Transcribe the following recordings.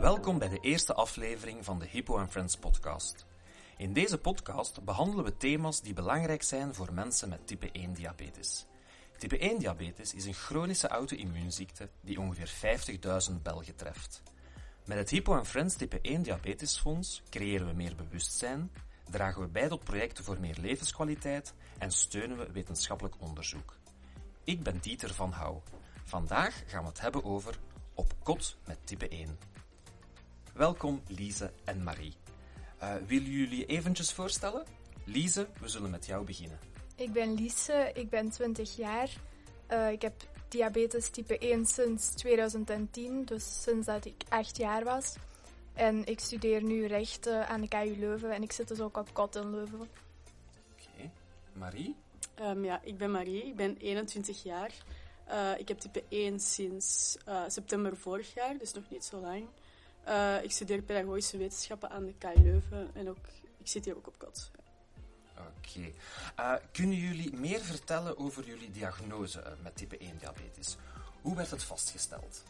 Welkom bij de eerste aflevering van de Hippo Friends podcast. In deze podcast behandelen we thema's die belangrijk zijn voor mensen met type 1 diabetes. Type 1 diabetes is een chronische auto-immuunziekte die ongeveer 50.000 Belgen treft. Met het Hippo Friends type 1 diabetesfonds creëren we meer bewustzijn, dragen we bij tot projecten voor meer levenskwaliteit en steunen we wetenschappelijk onderzoek. Ik ben Dieter van Houw. Vandaag gaan we het hebben over op kot met type 1. Welkom Lise en Marie. Uh, willen jullie eventjes voorstellen? Lise, we zullen met jou beginnen. Ik ben Lise, ik ben 20 jaar. Uh, ik heb diabetes type 1 sinds 2010, dus sinds dat ik 8 jaar was. En ik studeer nu rechten aan de KU Leuven en ik zit dus ook op kot in Leuven. Oké. Okay. Marie? Um, ja, ik ben Marie, ik ben 21 jaar. Uh, ik heb type 1 sinds uh, september vorig jaar, dus nog niet zo lang. Uh, ik studeer pedagogische wetenschappen aan de KU Leuven en ook, ik zit hier ook op kot. Oké. Okay. kunnen jullie meer vertellen over jullie diagnose met type 1 diabetes? Hoe werd het vastgesteld?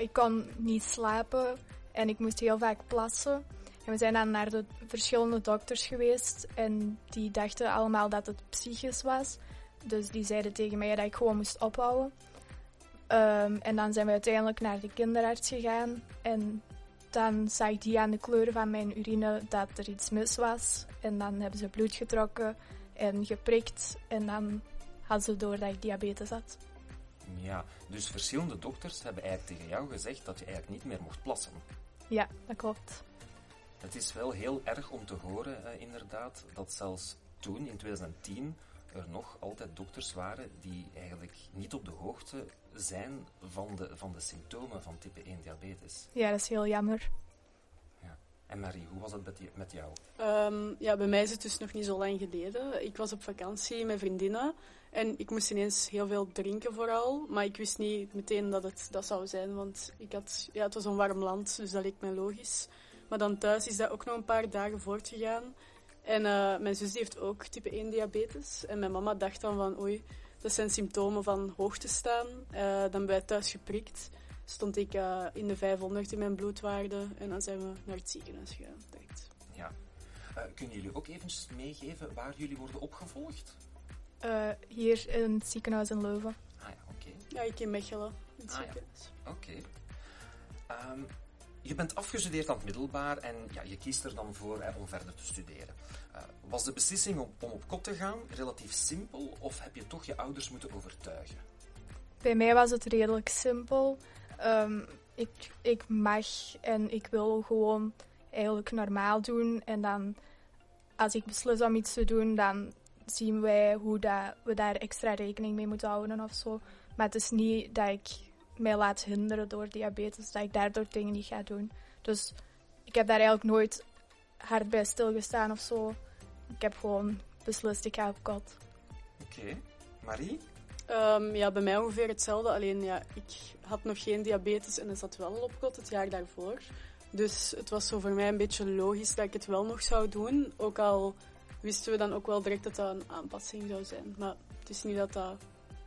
ik kon niet slapen en ik moest heel vaak plassen. En we zijn dan naar de verschillende dokters geweest en die dachten allemaal dat het psychisch was. Dus die zeiden tegen mij dat ik gewoon moest ophouden. Um, en dan zijn we uiteindelijk naar de kinderarts gegaan. En dan zag die aan de kleur van mijn urine dat er iets mis was. En dan hebben ze bloed getrokken en geprikt. En dan hadden ze door dat ik diabetes had. Ja, dus verschillende dokters hebben eigenlijk tegen jou gezegd dat je eigenlijk niet meer mocht plassen. Ja, dat klopt. Het is wel heel erg om te horen, eh, inderdaad, dat zelfs toen, in 2010, er nog altijd dokters waren die eigenlijk niet op de hoogte zijn van de, van de symptomen van type 1 diabetes. Ja, dat is heel jammer. Ja. En Marie, hoe was het met, met jou? Um, ja, bij mij is het dus nog niet zo lang geleden. Ik was op vakantie met vriendinnen en ik moest ineens heel veel drinken vooral. Maar ik wist niet meteen dat het dat zou zijn, want ik had, ja, het was een warm land, dus dat leek mij logisch. Maar dan thuis is dat ook nog een paar dagen voortgegaan. En uh, mijn zus die heeft ook type 1 diabetes. En mijn mama dacht dan van, oei, dat zijn symptomen van hoogte staan. Uh, dan ben wij thuis geprikt. Stond ik uh, in de 500 in mijn bloedwaarde. En dan zijn we naar het ziekenhuis gegaan, direct. Ja. kunnen jullie ook even meegeven waar jullie worden opgevolgd? hier in het ziekenhuis in Leuven. Ah ja, oké. Okay. Ja, ik in Mechelen, in het ah, ziekenhuis. Ja. Oké. Okay. Um, je bent afgestudeerd aan het middelbaar en ja, je kiest er dan voor om verder te studeren. Uh, was de beslissing om, om, op kot te gaan relatief simpel of heb je toch je ouders moeten overtuigen? Bij mij was het redelijk simpel. Um, ik, ik mag en ik wil gewoon eigenlijk normaal doen. En dan, als ik beslis om iets te doen, dan zien wij hoe dat we daar extra rekening mee moeten houden of zo. Maar het is niet dat ik mij laat hinderen door diabetes, dat ik daardoor dingen niet ga doen. Dus ik heb daar eigenlijk nooit hard bij stilgestaan of zo. Ik heb gewoon beslist, ik ga op kot. Oké. Okay. Marie? Um, ja, bij mij ongeveer hetzelfde. Alleen ja, ik had nog geen diabetes en ik zat wel op kot het jaar daarvoor. Dus het was zo voor mij een beetje logisch dat ik het wel nog zou doen. Ook al wisten we dan ook wel direct dat dat een aanpassing zou zijn. Maar het is niet dat dat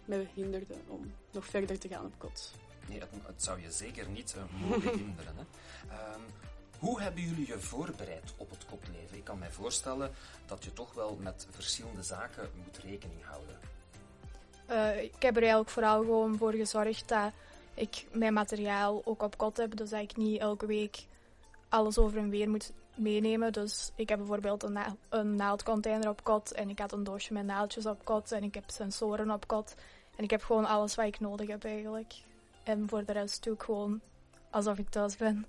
mij hinderde om nog verder te gaan op kot. Nee, het, het zou je zeker niet uh, mogen hinderen. Hè. Um, hoe hebben jullie je voorbereid op het kotleven? Ik kan mij voorstellen dat je toch wel met verschillende zaken moet rekening houden. Uh, ik heb er eigenlijk vooral gewoon voor gezorgd dat ik mijn materiaal ook op kot heb. Dus dat ik niet elke week alles over en weer moet meenemen. Dus ik heb bijvoorbeeld een, na een naaldcontainer op kot en ik had een doosje met naaldjes op kot en ik heb sensoren op kot. En ik heb gewoon alles wat ik nodig heb eigenlijk. En voor de rest doe ik gewoon alsof ik thuis ben.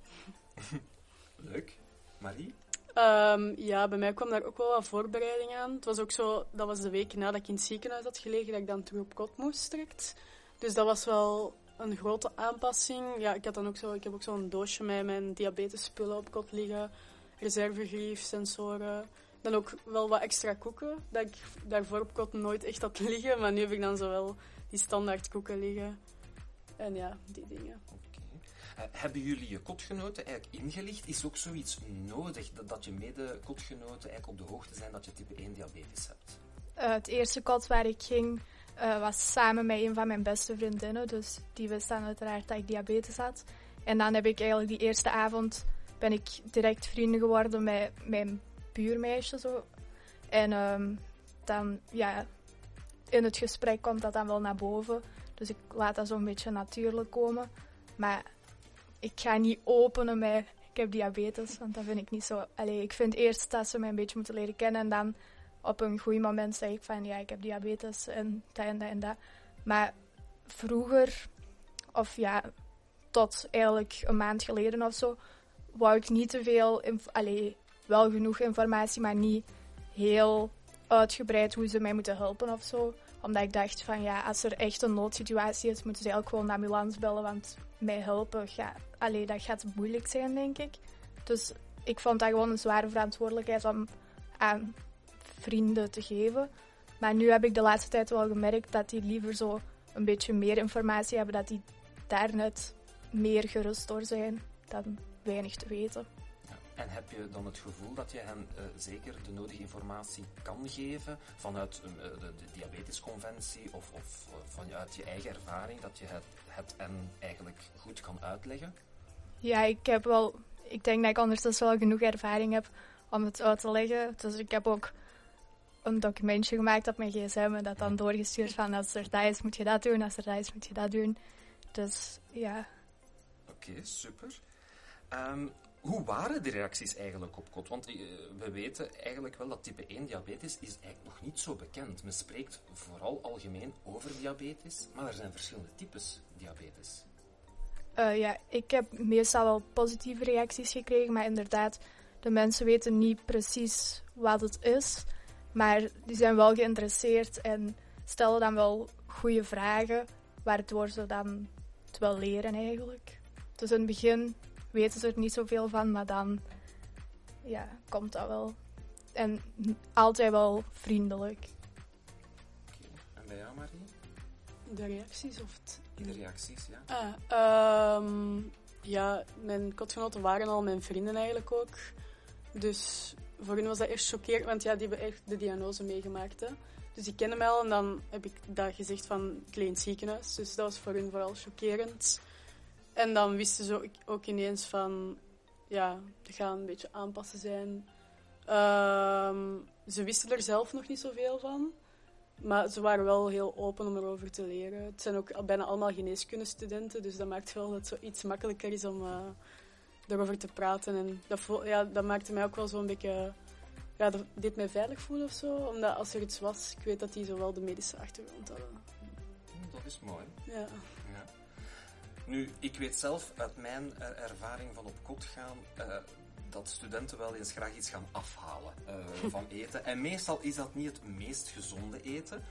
Leuk. Marie? Um, ja, bij mij kwam daar ook wel wat voorbereiding aan. Het was ook zo, dat was de week nadat ik in het ziekenhuis had gelegen, dat ik dan terug op kot moest direct. Dus dat was wel een grote aanpassing. Ja, ik, had dan ook zo, ik heb ook zo'n doosje met mijn diabetespullen op kot liggen. Reservegrief, sensoren. Dan ook wel wat extra koeken, dat ik daarvoor op kot nooit echt had liggen. Maar nu heb ik dan zo wel die standaard koeken liggen. En ja, die dingen. Uh, hebben jullie je kotgenoten eigenlijk ingelicht? Is ook zoiets nodig dat, dat je mede-kotgenoten eigenlijk op de hoogte zijn dat je type 1 diabetes hebt? Uh, het eerste kot waar ik ging uh, was samen met een van mijn beste vriendinnen. Dus die wist dan uiteraard dat ik diabetes had. En dan heb ik eigenlijk die eerste avond ben ik direct vrienden geworden met mijn buurmeisje. Zo. En ehm, dan, ja, in het gesprek komt dat dan wel naar boven. Dus ik laat dat zo'n beetje natuurlijk komen. Maar ik ga niet openen met ik heb diabetes, want dat vind ik niet zo. Allee, ik vind eerst dat ze mij een beetje moeten leren kennen en dan op een goed moment zeg ik van ja, ik heb diabetes en dat en dat en dat. Maar vroeger, of ja, tot eigenlijk een maand geleden of zo, wou ik niet te veel, allee, wel genoeg informatie, maar niet heel uitgebreid hoe ze mij moeten helpen of zo. Omdat ik dacht van ja, als er echt een noodsituatie is, moeten ze eigenlijk gewoon de ambulance bellen, want mij helpen, ga, allee, dat gaat moeilijk zijn, denk ik. Dus ik vond dat gewoon een zware verantwoordelijkheid om aan vrienden te geven. Maar nu heb ik de laatste tijd wel gemerkt dat die liever zo een beetje meer informatie hebben, dat die daar net meer gerust door zijn dan weinig te weten. En heb je dan het gevoel dat je hen uh, zeker de nodige informatie kan geven vanuit uh, de, de, diabetesconventie of, of uh, vanuit je eigen ervaring, dat je het, het en eigenlijk goed kan uitleggen? Ja, ik heb wel, ik denk dat ik anders wel genoeg ervaring heb om het uit te leggen. Dus ik heb ook een documentje gemaakt op mijn gsm en dat dan doorgestuurd van als er dat is moet je dat doen, als er dat is moet je dat doen. Dus ja. Oké, okay, super. Um, hoe waren de reacties eigenlijk op kot? Want uh, we weten eigenlijk wel dat type 1 diabetes is eigenlijk nog niet zo bekend. Men spreekt vooral algemeen over diabetes, maar er zijn verschillende types diabetes. Uh, ja, ik heb meestal wel positieve reacties gekregen, maar inderdaad, de mensen weten niet precies wat het is. Maar die zijn wel geïnteresseerd en stellen dan wel goede vragen, waardoor ze dan het wel leren eigenlijk. Dus in het begin weten ze er niet zoveel van, maar dan ja, komt dat wel. En altijd wel vriendelijk. Okay. En bij jou, Marie? De reacties of het... De reacties, ja. Ah, um, ja, mijn kotgenoten waren al mijn vrienden eigenlijk ook. Dus voor hen was dat echt chockerend, want ja, die hebben echt de diagnose meegemaakt. Hè. Dus die kennen mij al en dan heb ik dat gezegd van klein ziekenhuis. Dus dat was voor hen vooral chockerend. En dan wisten ze ook, ineens van, ja, gaat een beetje aanpassen zijn. Um, ze wisten er zelf nog niet zoveel van. Maar ze waren wel heel open om erover te leren. Het zijn ook bijna allemaal geneeskundestudenten, dus dat maakt wel dat het zo iets makkelijker is om uh, erover te praten. En dat, ja, dat maakte mij ook wel zo'n beetje... Ja, dat deed mij veilig voelen of zo. Omdat als er iets was, ik weet dat die zowel de medische achtergrond hadden. Dat is mooi. Ja. Nu, ik weet zelf uit mijn uh, ervaring van op kot gaan uh, dat studenten wel eens graag iets gaan afhalen uh, van eten. En meestal is dat niet het meest gezonde eten.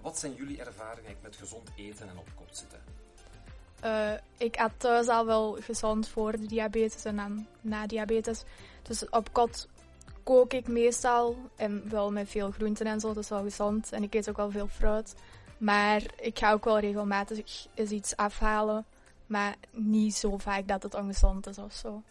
wat zijn jullie ervaringen met gezond eten en op kot zitten? ik had thuis al wel gezond voor de diabetes en dan na diabetes. Dus op kot kook ik meestal en wel met veel groenten en zo, dat is wel gezond. En ik eet ook wel veel fruit. Maar ik ga ook wel regelmatig eens iets afhalen. Maar niet zo vaak dat het ongezond is of zo.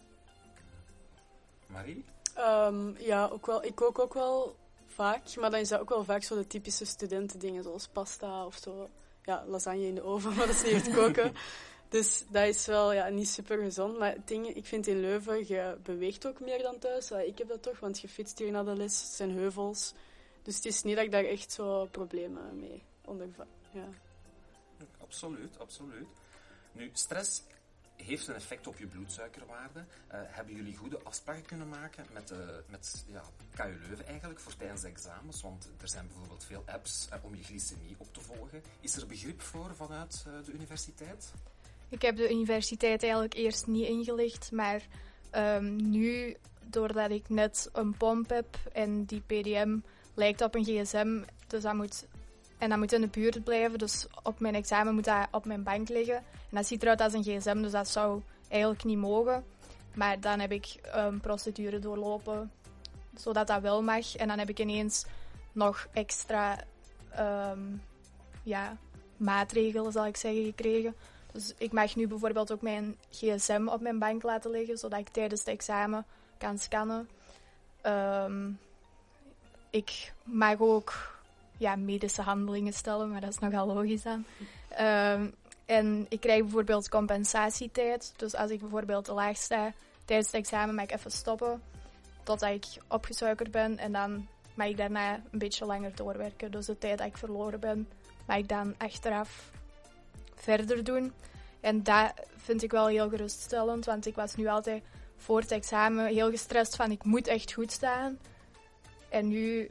Marie? Um, ja, ook wel. Ik kook ook wel vaak, maar dan is dat ook wel vaak zo de typische studentendingen, zoals pasta of zo. Ja, lasagne in de oven, maar dat is niet echt koken. dus dat is wel ja, niet super gezond. Maar dingen, ik vind in Leuven, je beweegt ook meer dan thuis. ik heb dat toch, want je fietst hier naar de les, het zijn heuvels. Dus het is niet dat ik daar echt zo problemen mee onderva. Ja. Absoluut, absoluut. Nu, stress heeft een effect op je bloedsuikerwaarde. Uh, hebben jullie goede afspraken kunnen maken met, uh, met ja, KU Leuven eigenlijk voor tijdens de examens? Want er zijn bijvoorbeeld veel apps uh, om je glycemie op te volgen. Is er begrip voor vanuit de universiteit? Ik heb de universiteit eigenlijk eerst niet ingelicht, maar um, nu, doordat ik net een pomp heb en die PDM lijkt op een gsm, dus dat moet en dat moet in de buurt blijven, dus op mijn examen moet dat op mijn bank liggen. En dat ziet eruit als een gsm, dus dat zou eigenlijk niet mogen. Maar dan heb ik een procedure doorlopen, zodat dat wel mag. En dan heb ik ineens nog extra um, ja, maatregelen, zal ik zeggen, gekregen. Dus ik mag nu bijvoorbeeld ook mijn gsm op mijn bank laten liggen, zodat ik tijdens het examen kan scannen. Um, ik mag ook ja, medische handelingen stellen, maar dat is nogal logisch aan. Um, En ik krijg bijvoorbeeld compensatietijd. Dus als ik bijvoorbeeld te laag sta tijdens het examen, mag ik even stoppen totdat ik opgesuikerd ben. En dan mag ik daarna een beetje langer doorwerken. Dus de tijd dat ik verloren ben, mag ik dan achteraf verder doen. En dat vind ik wel heel geruststellend, want ik was nu altijd voor het examen heel gestrest van ik moet echt goed staan. En nu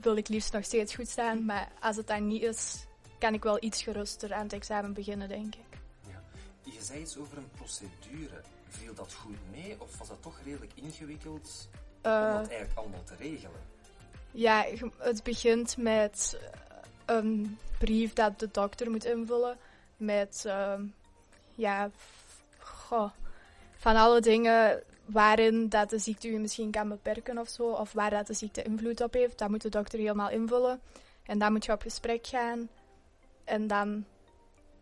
wil ik liefst nog steeds goed staan, maar als het dan niet is, kan ik wel iets geruster aan het examen beginnen, denk ik. Ja. Je zei iets over een procedure. Viel dat goed mee of was dat toch redelijk ingewikkeld om Uh, dat eigenlijk allemaal te regelen? ja, het begint met eh, een brief dat de dokter moet invullen. Met, ehm, ja, goh, van alle dingen waarin dat de ziekte u misschien kan beperken of zo. Of waar dat de ziekte invloed op heeft. Dat moet de dokter helemaal invullen. En dan moet je op gesprek gaan. En dan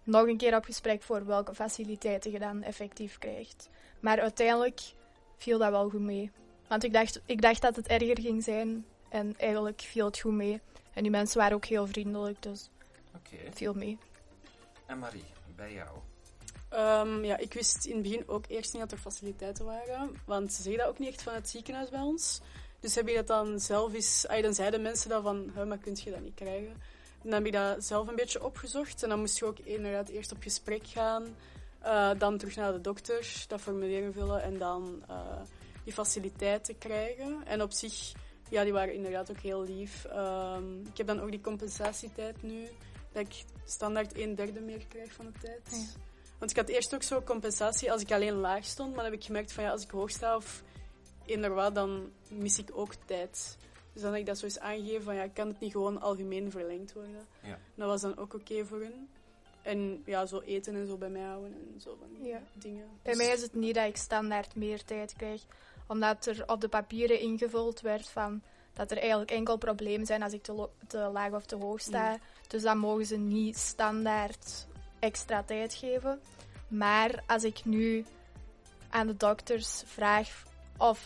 nog een keer op gesprek voor welke faciliteiten je dan effectief krijgt. Maar uiteindelijk viel dat wel goed mee. Want ik dacht, ik dacht dat het erger ging zijn. En eigenlijk viel het goed mee. En die mensen waren ook heel vriendelijk, dus het viel mee. En Marie, bij jou? Ehm, ja, ik wist in het begin ook eerst niet dat er faciliteiten waren. Want ze zeggen dat ook niet echt van het ziekenhuis bij ons. Dus heb je dat dan zelf eens... ah, dan zeiden mensen dat van, "Huh, maar kun je dat niet krijgen? En dan heb ik dat zelf een beetje opgezocht. En dan moest je ook inderdaad eerst op gesprek gaan. eh, dan terug naar de dokter, dat formulier invullen en dan eh, die faciliteiten krijgen. En op zich, ja, die waren inderdaad ook heel lief. Ehm, ik heb dan ook die compensatietijd nu, dat ik standaard een derde meer krijg van de tijd. Ja. Want ik had eerst ook zo compensatie als ik alleen laag stond, maar dan heb ik gemerkt van ja, als ik hoog sta of wat, dan mis ik ook tijd. Dus dan heb ik dat zo eens aangegeven van ja, kan het niet gewoon algemeen verlengd worden? Ja. Dat was dan ook oké voor hun. En ja, zo eten en zo bij mij houden en zo van die Ja. dingen. Bij Dus- mij is het niet dat ik standaard meer tijd krijg, omdat er op de papieren ingevuld werd van dat er eigenlijk enkel problemen zijn als ik te laag of te hoog sta. Mm. Dus dan mogen ze niet standaard extra tijd geven. Maar als ik nu aan de dokters vraag of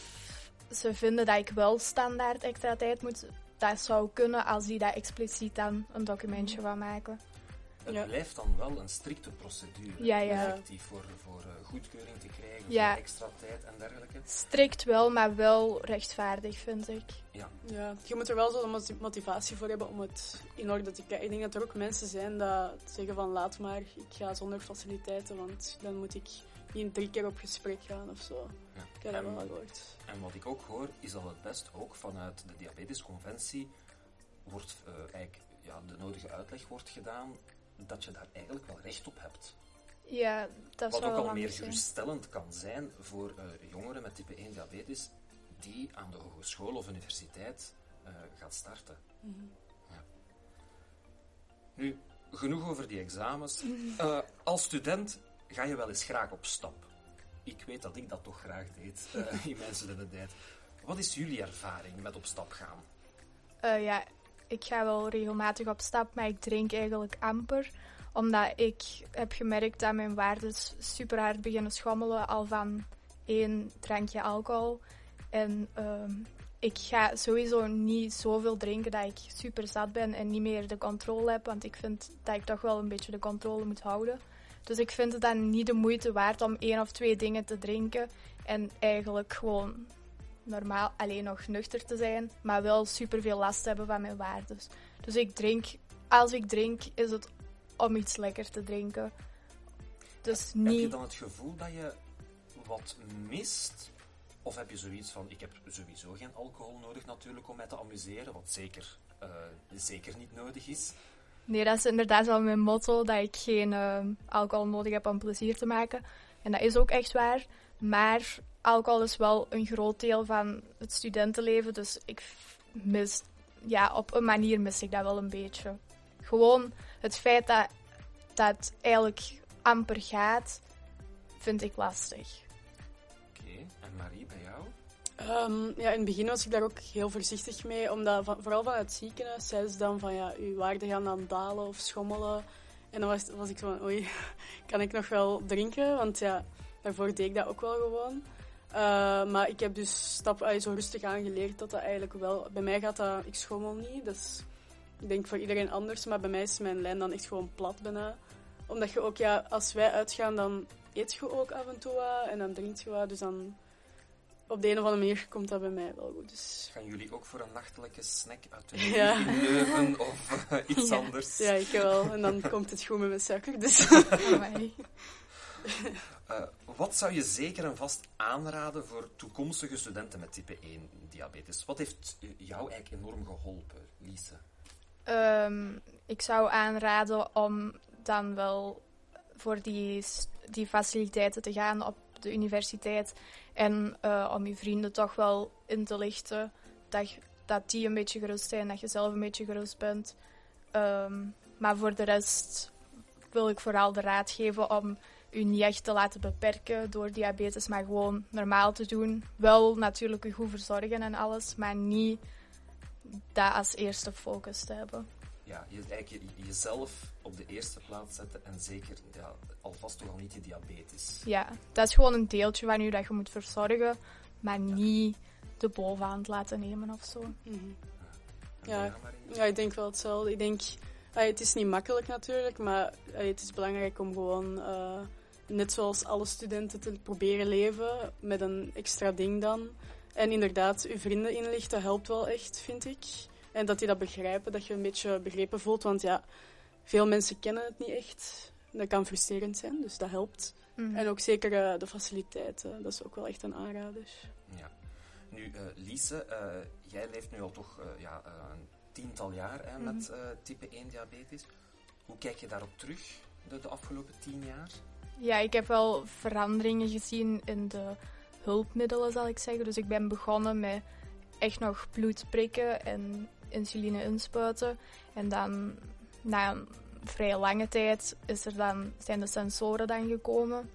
ze vinden dat ik wel standaard extra tijd moet, dat zou kunnen als die daar expliciet dan een documentje van maken. Het Ja. blijft dan wel een strikte procedure. Ja, ja. Effectief voor, voor eh, goedkeuring te krijgen, Ja. voor extra tijd en dergelijke. Strikt wel, maar wel rechtvaardig, vind ik. Ja. Ja, je moet er wel zo'n moti- motivatie voor hebben om het in orde te krijgen. Ik denk dat er ook mensen zijn dat zeggen van laat maar, ik ga zonder faciliteiten, want dan moet ik niet drie keer op gesprek gaan of zo. Ja. Ik heb dat En- wel gehoord. En wat ik ook hoor, is dat het best ook vanuit de diabetesconventie wordt eh, eigenlijk ja, de nodige uitleg wordt gedaan dat je daar eigenlijk wel recht op hebt. Ja, dat Wat ook al meer zijn. geruststellend kan zijn voor eh, jongeren met type 1 diabetes die aan de hogeschool of universiteit eh gaat starten. Ja. Nu, genoeg over die examens. Eh, als student ga je wel eens graag op stap. Ik weet dat ik dat toch graag deed in mijn studententijd. Wat is jullie ervaring met op stap gaan? Ja, ik ga wel regelmatig op stap, maar ik drink eigenlijk amper. Omdat ik heb gemerkt dat mijn waardes super hard beginnen schommelen al van één drankje alcohol. En ehm, ik ga sowieso niet zoveel drinken dat ik super zat ben en niet meer de controle heb. Want ik vind dat ik toch wel een beetje de controle moet houden. Dus ik vind het dan niet de moeite waard om één of twee dingen te drinken. En eigenlijk gewoon normaal alleen nog nuchter te zijn, maar wel super veel last hebben van mijn waardes. Dus ik drink, als ik drink, is het om iets lekker te drinken. Dus Heb je dan het gevoel dat je wat mist? Of heb je zoiets van, ik heb sowieso geen alcohol nodig natuurlijk om mij te amuseren, wat zeker, eh, zeker niet nodig is. Nee, dat is inderdaad wel mijn motto, dat ik geen ehm, alcohol nodig heb om plezier te maken. En dat is ook echt waar. Maar alcohol is wel een groot deel van het studentenleven, dus ik mis, ja, op een manier mis ik dat wel een beetje. Gewoon het feit dat dat eigenlijk amper gaat, vind ik lastig. Oké, en Marie, bij jou? Ehm, ja, in het begin was ik daar ook heel voorzichtig mee, omdat van- vooral vanuit het ziekenhuis zeiden ze dan van ja, uw waarden gaan dan dalen of schommelen. En dan was, was ik zo van, oei, kan ik nog wel drinken? Want ja, daarvoor deed ik dat ook wel gewoon. Eh, maar ik heb dus stap, allee, zo rustig aangeleerd dat dat eigenlijk wel... Bij mij gaat dat, ik schommel niet, dat is, ik denk voor iedereen anders, maar bij mij is mijn lijn dan echt gewoon plat bijna. omdat je ook, ja, als wij uitgaan, dan eet je ook af en toe wat en dan drink je wat. Dus dan op de een of andere manier komt dat bij mij wel goed. Dus Gaan jullie ook voor een nachtelijke snack uit de Ja. Leuven of eh, iets Ja. anders? ja, ik wel. En dan komt het goed met mijn suiker. Dus. Amai. Eh, wat zou je zeker en vast aanraden voor toekomstige studenten met type 1 diabetes? Wat heeft jou eigenlijk enorm geholpen, Lise? Ehm, ik zou aanraden om dan wel voor die, die faciliteiten te gaan op de universiteit. En eh, om je vrienden toch wel in te lichten dat, dat die een beetje gerust zijn, dat je zelf een beetje gerust bent. Ehm, maar voor de rest wil ik vooral de raad geven om u niet echt te laten beperken door diabetes, maar gewoon normaal te doen. Wel natuurlijk u goed verzorgen en alles, maar niet dat als eerste focus te hebben. Ja, je, eigenlijk je- jezelf op de eerste plaats zetten en zeker ja, alvast toch al niet die diabetes. Ja, dat is gewoon een deeltje van u dat je moet verzorgen, maar niet de bovenhand laten nemen of zo. Mhm. Ja. Ja, ik denk wel hetzelfde. Ik denk, het is niet makkelijk natuurlijk, maar het is belangrijk om gewoon, eh, net zoals alle studenten, te proberen leven met een extra ding dan. En inderdaad, uw vrienden inlichten helpt wel echt, vind ik. En dat die dat begrijpen, dat je een beetje begrepen voelt. Want ja, veel mensen kennen het niet echt. Dat kan frustrerend zijn, dus dat helpt. Mhm. En ook zeker eh, de faciliteiten, dat is ook wel echt een aanrader. Ja. Nu, eh Lise, eh, jij leeft nu al toch ja, eh, een tiental jaar hè, met Mhm. eh, type 1 diabetes. Hoe kijk je daarop terug, de, de afgelopen tien jaar? Ja, ik heb wel veranderingen gezien in de hulpmiddelen, zal ik zeggen. Dus ik ben begonnen met echt nog bloed prikken en insuline inspuiten. En dan, na een vrij lange tijd, is er dan, zijn de sensoren dan gekomen.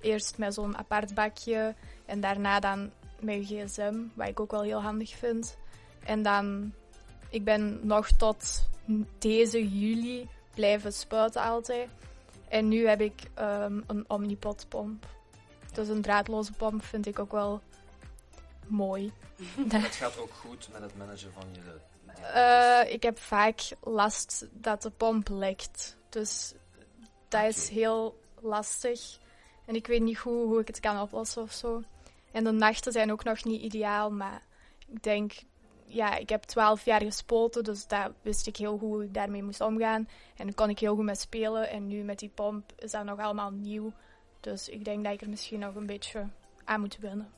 Eerst met zo'n apart bakje en daarna dan met gsm, wat ik ook wel heel handig vind. En dan, ik ben nog tot deze juli blijven spuiten altijd. En nu heb ik ehm, een Omnipod-pomp. Dus een draadloze pomp vind ik ook wel mooi. Het gaat ook goed met het managen van je. Eh, ik heb vaak last dat de pomp lekt. Dus dat is heel lastig. En ik weet niet hoe, hoe ik het kan oplossen of zo. En de nachten zijn ook nog niet ideaal, maar ik denk, ja, ik heb 12 jaar gespoten, dus daar wist ik heel goed hoe ik daarmee moest omgaan. En daar kon ik heel goed mee spelen. En nu met die pomp is dat nog allemaal nieuw. Dus ik denk dat ik er misschien nog een beetje aan moet wennen.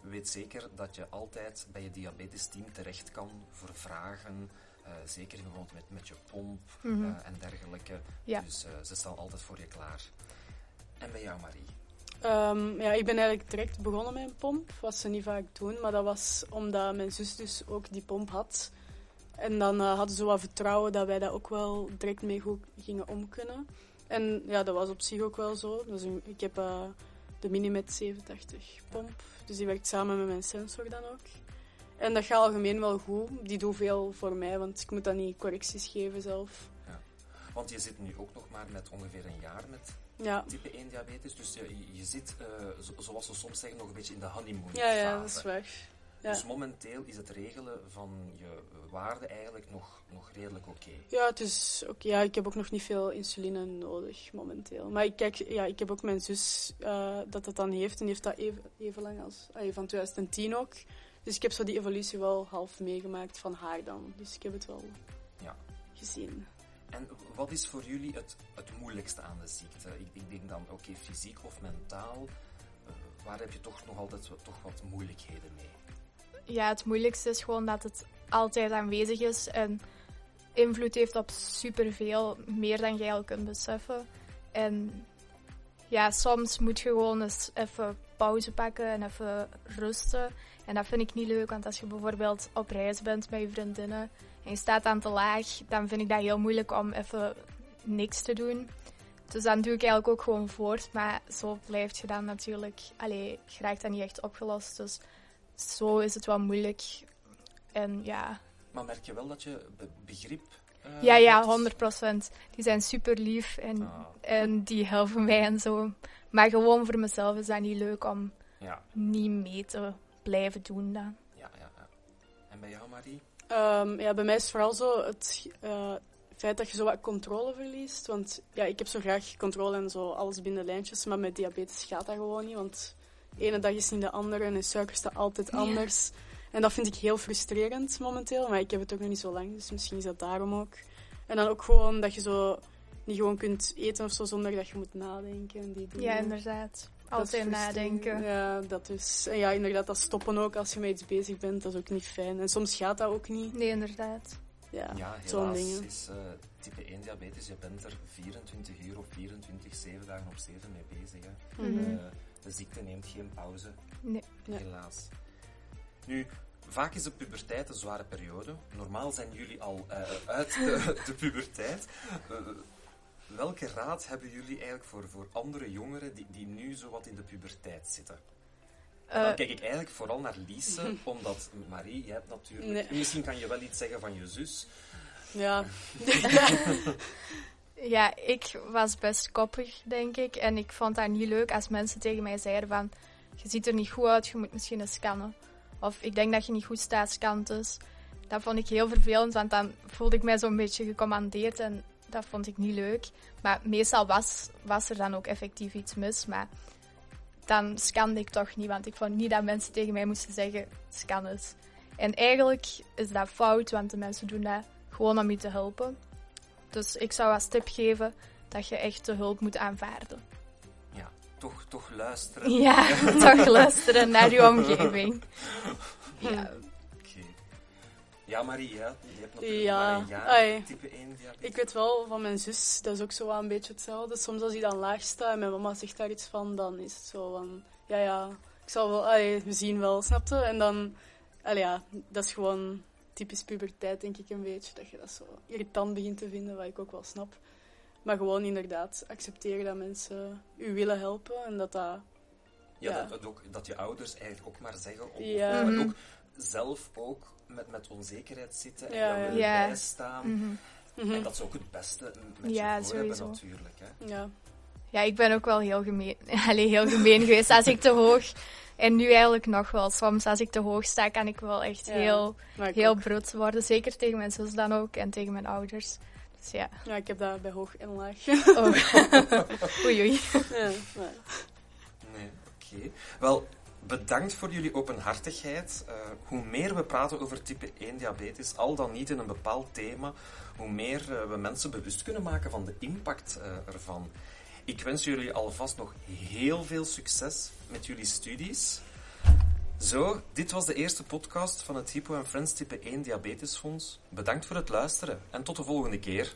Weet zeker dat je altijd bij je diabetesteam terecht kan voor vragen. eh, zeker bijvoorbeeld met, met je pomp Mhm. eh, en dergelijke. Ja. Dus eh, ze staan altijd voor je klaar. En bij jou, Marie? Ehm, ja, ik ben eigenlijk direct begonnen met een pomp, wat ze niet vaak doen. Maar dat was omdat mijn zus dus ook die pomp had. En dan eh, hadden ze wat vertrouwen dat wij dat ook wel direct mee goed gingen om kunnen. En ja, dat was op zich ook wel zo. Dus ik heb eh, de Minimet 87 pomp. Dus die werkt samen met mijn sensor dan ook. En dat gaat algemeen wel goed. Die doet veel voor mij, want ik moet dan niet correcties geven zelf. Want je zit nu ook nog maar met ongeveer een jaar met Ja, type 1 diabetes. Dus je, je zit, eh, zo- zoals ze soms zeggen, nog een beetje in de honeymoon ja, dat is waar. Ja. Dus momenteel is het regelen van je waarde eigenlijk nog, nog redelijk oké. Ja, het is ja, ik heb ook nog niet veel insuline nodig momenteel. Maar ik, kijk, ja, ik heb ook mijn zus eh, dat dat dan heeft. En die heeft dat even, even lang als van 2010 ook. Dus ik heb zo die evolutie wel half meegemaakt van haar dan. Dus ik heb het wel Ja. gezien. En wat is voor jullie het, het moeilijkste aan de ziekte? Ik, ik denk dan, oké, fysiek of mentaal. eh, waar heb je toch nog altijd toch wat moeilijkheden mee? Ja, het moeilijkste is gewoon dat het altijd aanwezig is en invloed heeft op superveel, meer dan jij al kunt beseffen. En ja, soms moet je gewoon eens even pauze pakken en even rusten. En dat vind ik niet leuk, want als je bijvoorbeeld op reis bent met je vriendinnen en je staat aan te laag, dan vind ik dat heel moeilijk om even niks te doen. Dus dan doe ik eigenlijk ook gewoon voort, maar zo blijft je dan natuurlijk, allee, je raakt dat niet echt opgelost. Dus zo is het wel moeilijk. En ja, Maar merk je wel dat je be- begrip eh, ja, ja, hebt? 100 procent. Die zijn super lief en, Ah, en die helpen mij en zo. Maar gewoon voor mezelf is dat niet leuk om ja, niet mee te blijven doen dan. ja, ja, ja. En bij jou, Marie? Ehm, ja, bij mij is het vooral zo het eh, feit dat je zo wat controle verliest. Want ja, ik heb zo graag controle en zo alles binnen lijntjes, maar met diabetes gaat dat gewoon niet. Want de ene dag is niet de andere en de suiker staat altijd anders. En dat vind ik heel frustrerend momenteel, maar ik heb het ook nog niet zo lang, dus misschien is dat daarom ook. En dan ook gewoon dat je zo niet gewoon kunt eten of zo zonder dat je moet nadenken. En die dingen. Ja, inderdaad. Altijd nadenken. Ja, dat is. En ja, inderdaad, dat stoppen ook als je met iets bezig bent, dat is ook niet fijn. En soms gaat dat ook niet. Nee, inderdaad. Ja, Ja, zo'n helaas dingen. is eh, type 1 diabetes, je bent er 24 uur of 24, 7 dagen op 7 mee bezig. Hè. Mhm. Eh, de ziekte neemt geen pauze, Nee. Nee. helaas. Nu, vaak is de puberteit een zware periode. Normaal zijn jullie al eh, uit de, de puberteit. Eh, welke raad hebben jullie eigenlijk voor, voor andere jongeren die, die nu zo wat in de puberteit zitten? En dan Eh, kijk ik eigenlijk vooral naar Lise, omdat Marie, jij hebt natuurlijk... Nee. Misschien kan je wel iets zeggen van je zus. Ja. Ja, ik was best koppig, denk ik. En ik vond dat niet leuk als mensen tegen mij zeiden van... Je ziet er niet goed uit, je moet misschien eens scannen. Of ik denk dat je niet goed staat, scan dus. Dat vond ik heel vervelend, want dan voelde ik mij zo'n beetje gecommandeerd. En dat vond ik niet leuk. Maar meestal was, was er dan ook effectief iets mis. Maar dan scande ik toch niet, want ik vond niet dat mensen tegen mij moesten zeggen... Scan eens. En eigenlijk is dat fout, want de mensen doen dat gewoon om je te helpen. Dus ik zou als tip geven dat je echt de hulp moet aanvaarden. Ja, toch, toch luisteren. Ja, toch luisteren naar je omgeving. Ja. Ja, Marie, ja, je hebt natuurlijk Ja, maar een jaar type 1 diabetes. Ik weet wel van mijn zus, dat is ook zo wel een beetje hetzelfde. Soms als hij dan laag staat en mijn mama zegt daar iets van, dan is het zo van... Ja, ja, ik zal wel... Allee, we zien wel, snapte? En dan... Allee, ja, dat is gewoon typisch puberteit, denk ik een beetje. Dat je dat zo irritant begint te vinden, wat ik ook wel snap. Maar gewoon inderdaad accepteren dat mensen u willen helpen en dat dat... Ja, ja. Dat, dat ook, dat je ouders eigenlijk ook maar zeggen, of, Ja. Mhm. ook zelf ook met, met onzekerheid zitten en Ja, ja. willen Ja. bijstaan. mhm. Mhm. En dat ze ook het beste met Ja, je voor hebben natuurlijk. Hè. Ja. ja, ik ben ook wel heel gemeen, Allee, heel gemeen geweest als ik te hoog... En nu eigenlijk nog wel. Soms als ik te hoog sta, kan ik wel echt Ja, heel, heel ook. bruut worden. Zeker tegen mijn zus dan ook en tegen mijn ouders. Dus ja. ja, ik heb dat bij hoog en laag. Oh. oei, oei. ja, maar- Nee, oké. Wel, bedankt voor jullie openhartigheid. Eh, hoe meer we praten over type 1 diabetes, al dan niet in een bepaald thema, hoe meer eh, we mensen bewust kunnen maken van de impact eh, ervan. Ik wens jullie alvast nog heel veel succes met jullie studies. Zo, dit was de eerste podcast van het Hypo Friends Type 1 Diabetesfonds. Bedankt voor het luisteren en tot de volgende keer.